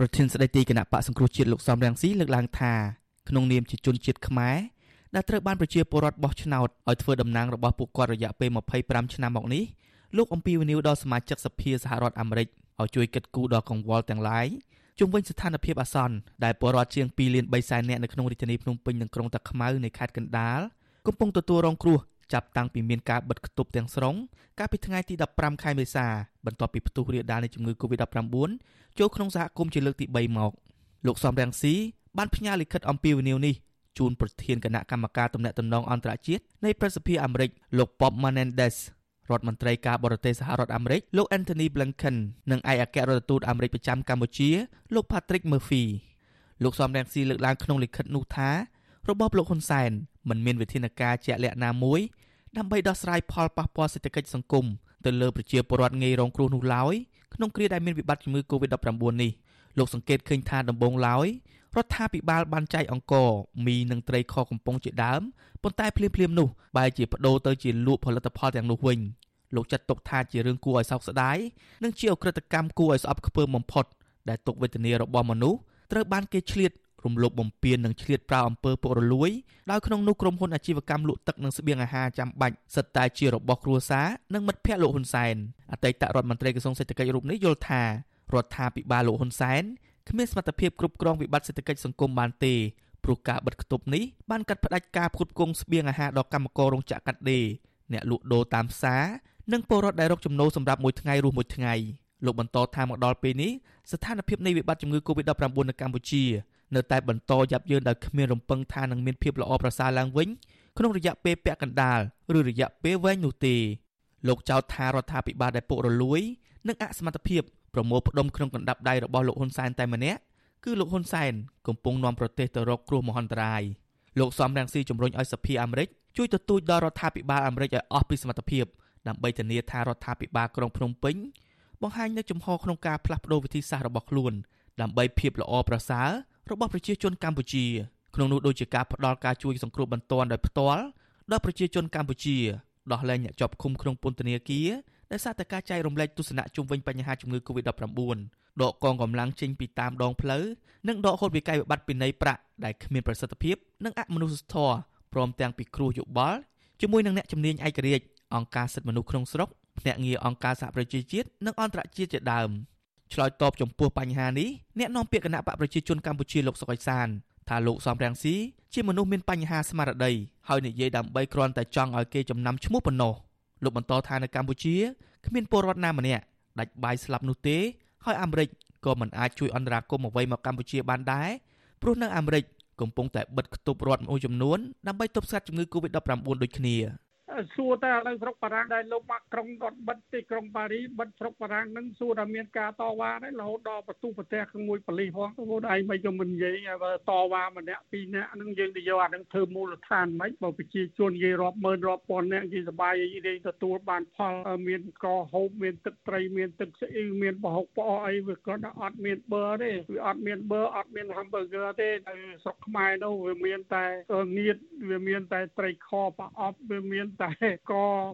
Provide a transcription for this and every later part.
ប្រធានស្ដីទីគណៈបកសង្គ្រោះជាតិលោកសំរងស៊ីលើកឡើងថាក្នុងនាមជាជនជាតិខ្មែរដែលត្រូវបានប្រជាពលរដ្ឋបោះឆ្នោតឲ្យធ្វើតំណាងរបស់ពួកគាត់រយៈពេល25ឆ្នាំមកនេះលោកអំពីវនីវដល់សមាជិកសភាសហរដ្ឋអាមេរិកឲ្យជួយកិត្តគូដល់កង្វល់ទាំងឡាយជុំវិញស្ថានភាពអាសន្នដែលពលរដ្ឋជាង2លាន3សែននាក់នៅក្នុងរាជធានីភ្នំពេញនិងក្រុងតាខ្មៅនៃខេត្តកណ្ដាលកំពុងទទួលរងគ្រោះ ចាប់តាំងពីមានការបិទគប់ទាំងស្រុងកាលពីថ្ងៃទី15ខែមេសាបន្ទាប់ពីផ្ទុះរាលដាលនៃជំងឺ Covid-19 ចូលក្នុងសហគមន៍ជាលើកទី3មកលោកសំរងស៊ីបានផ្ញើលិខិតអំពាវនាវនេះជូនប្រធានគណៈកម្មការទំនាក់ទំនងអន្តរជាតិនៃប្រសិទ្ធិអាមេរិកលោក Bob Menendez រដ្ឋមន្ត្រីការបរទេសសហរដ្ឋអាមេរិកលោក Anthony Blinken និងឯកអគ្គរដ្ឋទូតអាមេរិកប្រចាំកម្ពុជាលោក Patrick Murphy លោកសំរងស៊ីលើកឡើងក្នុងលិខិតនោះថារបបលោកហ៊ុនសែន មិនមានវិធានការជាក់លាក់ណាមួយដើម្បីដោះស្រាយផលប៉ះពាល់សេដ្ឋកិច្ចសង្គមទៅលើប្រជាពលរដ្ឋងាយរងគ្រោះនោះឡើយក្នុងគ្រាដែលមានវិបត្តិជំងឺ Covid-19 នេះលោកសង្កេតឃើញថាដំបូងឡើយរដ្ឋាភិបាលបានចែកអង្គមីនិងត្រីខកំប៉ុងជាដើមប៉ុន្តែភ្លាមភ្លាមនោះបែរជាបដូរទៅជាលក់ផលិតផលទាំងនោះវិញលោកចាត់ទុកថាជារឿងគួរឲ្យសោកស្ដាយនិងជាអក្រិតកម្មគួរឲ្យស្អប់ខ្ពើមបំផុតដែលទុកវេទនារបស់មនុស្សត្រូវបានគេឆ្លៀត រំលោភបំពាននិងឆ្លៀតប្រោអំពើពុករលួយដោយក្នុងនោះក្រុមហ៊ុនអាជីវកម្មលក់ទឹកនិងស្បៀងអាហារចាំបាច់សិតតែជារបស់គ្រួសារនិងមិត្តភ័ក្តិលោកហ៊ុនសែនអតីតរដ្ឋមន្ត្រីក្រសួងសេដ្ឋកិច្ចរូបនេះយល់ថារដ្ឋាភិបាលលោកហ៊ុនសែនគ្មានសមត្ថភាពគ្រប់គ្រងវិបត្តិសេដ្ឋកិច្ចសង្គមបានទេព្រោះការបិទគប់នេះបានកាត់ផ្តាច់ការផ្គត់ផ្គង់ស្បៀងអាហារដល់កម្មកររោងចក្រកាត់ដេរអ្នកលក់ដូរតាមផ្សារនិងពលរដ្ឋដែលរកចំណូលសម្រាប់មួយថ្ងៃរស់មួយថ្ងៃលោកបន្តថាមកដល់ពេលនេះស្ថានភាពនៃវិបត្តិជំងឺ Covid-19 នៅកម្ពុជា នៅតែបន្តយ៉ាប់យ៉ឺនដោយគ្មានរំពឹងថានឹងមានភាពល្អប្រសើរឡើងវិញក្នុងរយៈពេលពាក់កណ្ដាលឬរយៈពេលវែងនោះទេលោកចោទថារដ្ឋាភិបាលដែលពុករលួយនិងអសមត្ថភាពប្រមូលផ្ដុំក្នុងកណ្ដាប់ដៃរបស់លោកហ៊ុនសែនតែម្នាក់គឺលោកហ៊ុនសែនកំពុងនាំប្រទេសទៅរកគ្រោះមហន្តរាយលោកសំរងស៊ីជំរុញឲ្យសភាអាមេរិកជួយទទូចដល់រដ្ឋាភិបាលអាមេរិកឲ្យអស់ពីសមត្ថភាពដើម្បីធានាថារដ្ឋាភិបាលក្រុងភ្នំពេញបង្ហាញនូវចំហក្នុងការផ្លាស់ប្តូរវិធីសាស្ត្ររបស់ខ្លួនដើម្បីភាពល្អប្រសើរ របស់ប្រជាជនកម្ពុជាក្នុងនោះដូចជាការផ្តល់ការជួយសង្គ្រោះបន្ទាន់ដោយផ្ទាល់ដល់ប្រជាជនកម្ពុជាដោះលែងអ្នកជាប់ឃុំក្នុងពន្ធនាគារដែលសារតែការចែករំលែកទស្សនៈជុំវិញបញ្ហាជំងឺ Covid-19 ដកកងកម្លាំងចេញពីតាមដងផ្លូវនិងដកហូតវិក័យវិបត្តិពីនៃប្រាក់ដែលគ្មានប្រសិទ្ធភាពនិងអមនុស្សធម៌ព្រមទាំងពិគ្រោះយោបល់ជាមួយនឹងអ្នកជំនាញឯករាជ្យអង្គការសិទ្ធិមនុស្សក្នុងស្រុកភ្នាក់ងារអង្គការសហប្រជាជាតិនិងអន្តរជាតិជាដើម ឆ្លើយតបចំពោះបញ្ហានេះអ្នកនាំពាក្យគណៈបកប្រជាជនកម្ពុជាលោកសុកអេសានថាលោកសំរងស៊ីជាមនុស្សមានបញ្ហាស្មារតីហើយនិយាយដើម្បីគ្រាន់តែចង់ឲ្យគេចំណាំឈ្មោះប៉ុណ្ណោះលោកបន្តថានៅកម្ពុជាគ្មានពលរដ្ឋណាម្នាក់ដាច់បាយស្លាប់នោះទេ ហើយអាមេរិកក៏មិនអាចជួយអន្តរាគមន៍អ្វីមកកម្ពុជាបានដែរព្រោះនៅអាមេរិកកំពុងតែបិទគប់រដ្ឋមួយចំនួនដើម្បីទប់ស្កាត់ជំងឺ Covid-19 ដូចគ្នា សួរតែឥឡូវស្រុកបារាំងដែលលោកបាក់ក្រុងគាត់បិទទីក្រុងប៉ារីបិទស្រុកបារាំងនឹងសួរថាមានការតវ៉ាទេរហូតដល់បន្ទុះប្រទេសមួយប៉ូលីសផងខ្លួនឯងមិនក៏មិននិយាយបើតវ៉ាម្នាក់ពីរនាក់នឹងយើងទៅយកអានឹងធ្វើមូលដ្ឋានមិនបើប្រជាជននិយាយរាប់ម៉ឺនរាប់ពាន់នាក់និយាយសបាយនិយាយទទួលបានផលមានកហូបមានទឹកត្រីមានទឹកស្អ៊ីវមានប្រហុកផ្អកអីវាគាត់អត់មានបឺទេវាអត់មានបឺអត់មាន hamburger ទេនៅស្រុកខ្មែរនោះវាមានតែងៀតវាមានតែត្រីខប្រអប់វាមានតែក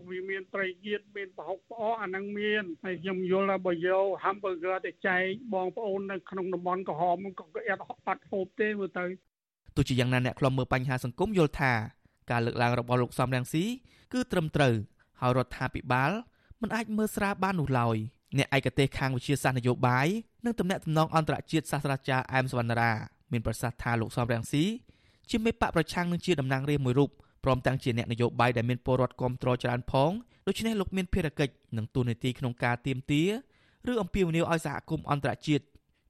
វាមានត្រីជាតិមានប្រហុកផ្អកអាហ្នឹងមានហើយខ្ញុំយល់ថាបើយក hamburger ទៅចែកបងប្អូននៅក្នុងតំបន់ក្រហមក៏គេអត់អត់ហូបទេមើលទៅទោះជាយ៉ាងណាអ្នកខ្លំមើលបញ្ហាសង្គមយល់ថាការលើកឡើងរបស់លោកសំរងស៊ីគឺត្រឹមត្រូវហើយរដ្ឋាភិបាលមិនអាចមើលស្រាលបាននោះឡើយអ្នកឯកទេសខាងវិជាសាស្ត្រនយោបាយនិងទំនាក់ទំនងអន្តរជាតិសាស្ត្រាចារ្យអែមសវណ្ណារាមានប្រសាសន៍ថាលោកសំរងស៊ីជាមេបកប្រឆាំងនឹងជាតំណាងរាស្ត្រមួយរូប ព្រមទាំងជាអ្នកនយោបាយដែលមានពលរដ្ឋគ្រប់គ្រងច្រើនផងដូច្នេះលោកមានភារកិច្ចនិងទូនាទីក្នុងការទៀមទាឬអំពាវនាវឲ្យសហគមន៍អន្តរជាតិ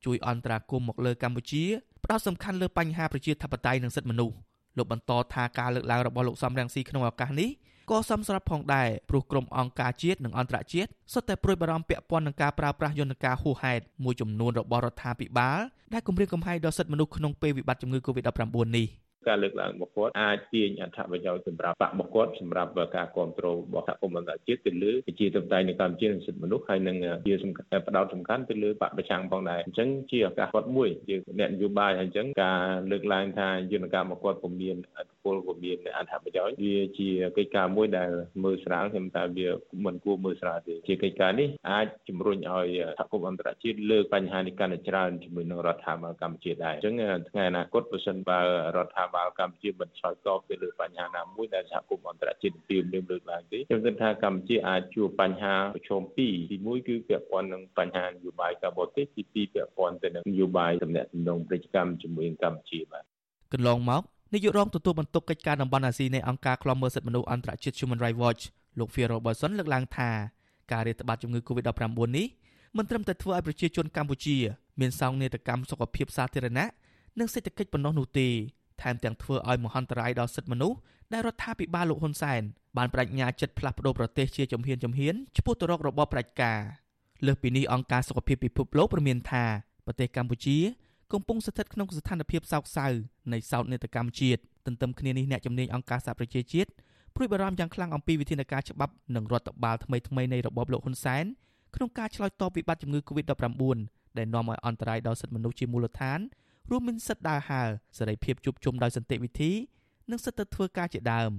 ជួយអន្តរាគមន៍មកលើកម្ពុជាផ្ដោតសំខាន់លើបញ្ហាប្រជាធិបតេយ្យនិងសិទ្ធិមនុស្សលោកបន្តថាការលើកឡើងរបស់លោកសំរងស៊ីក្នុងឱកាសនេះក៏សំស្រាប់ផងដែរព្រោះក្រុមអង្គការជាតិនិងអន្តរជាតិសុទ្ធតែព្រួយបារម្ភពាក់ព័ន្ធនឹងការប្រើប្រាស់យន្តការហួសហេតុមួយចំនួនរបស់រដ្ឋាភិបាលដែលគំរាមកំហែងដល់សិទ្ធិមនុស្សក្នុងពេលវិបត្តិជំងឺ Covid-19 នេះ។ ការលើកឡើងរបស់គាត់អាចទាញអត្ថប្រយោជន៍សម្រាប់បករបស់គាត់សម្រាប់ការគ្រប់គ្រងរបស់សហគមន៍អន្តរជាតិទៅលើប្រជាធិបតេយ្យនៅកម្ពុជានិងសិទ្ធិមនុស្សហើយនឹងជាសំខាន់ផ្ដោតសំខាន់ទៅលើបកប្រឆាំងផងដែរអញ្ចឹងជាឱកាសគាត់មួយយើងអ្នកនយោបាយហើយអញ្ចឹងការលើកឡើងថាយន្តការរបស់គាត់ពុំមានឥទ្ធិ ពលក៏មានអត្ថប្រយោជន៍វាជាកិច្ចការមួយដែលមើលស្រាលខ្ញុំថាវាមិនគួរមើលស្រាលទេជាកិច្ចការនេះអាចជំរុញឲ្យសហគមន៍អន្តរជាតិលើកបញ្ហានេះកាន់តែច្រើនជាមួយនឹងរដ្ឋាភិបាលកម្ពុជាដែរអញ្ចឹងថ្ងៃអនាគតបើសិនបើរដ្ឋាភិបាលកម្ពុជាមិនឆ្លើយតបទៅលើបញ្ហាណាមួយដែលសហគមន៍អន្តរជាតិទាមទារលើកឡើងទេខ្ញុំគិតថាកម្ពុជាអាចជួបបញ្ហាប្រឈមពីរទី1គឺពាក់ព័ន្ធនឹងបញ្ហានយោបាយការបរទេសទី2ពាក់ព័ន្ធទៅនឹងនយោបាយទំនាក់ទំនងពាណិជ្ជកម្មជាមួយនឹងកម្ពុជាបាទកន្លងមក នាយករងទទួលបន្ទុកកិច្ចការតំបន់អាស៊ីនៃអង្គការឃ្លាំមើលសិទ្ធិមនុស្សអន្តរជាតិ Human Rights Watch លោក Phil Robertson លើកឡើងថាការរាតត្បាតជំងឺ Covid-19 នេះមិនត្រឹមតែធ្វើឲ្យប្រជាជនកម្ពុជាមានសោកនាដកម្មសុខភាពសាធារណៈនិងសេដ្ឋកិច្ចប៉ុណ្ណោះនោះទេថែមទាំងធ្វើឲ្យមហន្តរាយដល់សិទ្ធិមនុស្សដែលរដ្ឋាភិបាលលោកហ៊ុនសែនបានបដិញ្ញាចិត្តផ្លាស់ប្តូរប្រទេសជាជំហានជំហានឆ្ពោះទៅរករបបផ្ដាច់ការលើសពីនេះអង្គការសុខភាពពិភពលោកព្រមានថាប្រទេសកម្ពុជា កំពុងស្ថិតក្នុងស្ថានភាពសោកសៅនៃសោកនាដកម្មជាតិទន្ទឹមគ្នានេះអ្នកជំនាញអង្គការសហប្រជាជាតិព្រួយបារម្ភយ៉ាងខ្លាំងអំពីវិធានការច្បាប់និងរដ្ឋបាលថ្មីៗនៃរបបលោកហ៊ុនសែនក្នុងការឆ្លើយតបវិបត្តិជំងឺ Covid-19 ដែលនាំឲ្យអន្តរាយដល់សិទ្ធិមនុស្សជាមូលដ្ឋានរួមមានសិទ្ធិដើរហើរសេរីភាពជួបជុំដោយសន្តិវិធី និងសិទ្ធិទៅធ្វើការជាដើម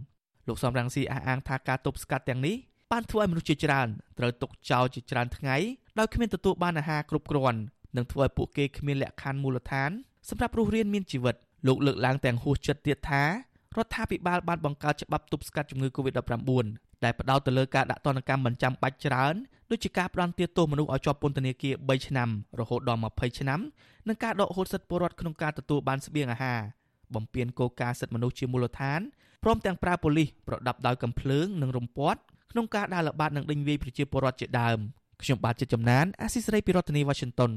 លោកសំរងស៊ីអះអាងថាការទប់ស្កាត់ទាំងនេះបានធ្វើឲ្យមនុស្សជាច្រើនត្រូវទុកចោលជាច្រើនថ្ងៃដោយគ្មានទទួលបានអាហារគ្រប់គ្រាន់ និងធ្វើឲ្យពួកគេគ្មានលក្ខខណ្ឌមូលដ្ឋានសម្រាប់រស់រានមានជីវិតលោកលើកឡើងទាំងហួសចិត្តទៀតថារដ្ឋាភិបាលបានបង្កើតច្បាប់ទប់ស្កាត់ជំងឺ Covid-19 ដែលផ្ដោតទៅលើការដាក់ទណ្ឌកម្មមិនចាំបាច់ច្រើនដូចជាការផ្ដន្ទាទោសមនុស្សឲ្យជាប់ពន្ធនាគារ3ឆ្នាំរហូតដល់20ឆ្នាំនិងការដកហូតសិទ្ធិពលរដ្ឋក្នុងការទទួលបានស្បៀងអាហារបំពានគោលការណ៍សិទ្ធិមនុស្សជាមូលដ្ឋានព្រមទាំងប្រើប៉ូលីសប្រដាប់ដោយកំភ្លើងនិងរំពាត់ក្នុងការដើរល្បាតនិងដេញវាយប្រជាពលរដ្ឋជាដើមខ្ញុំបាទជាចំណានអាស៊ីសេរីពីរដ្ឋធានី Washington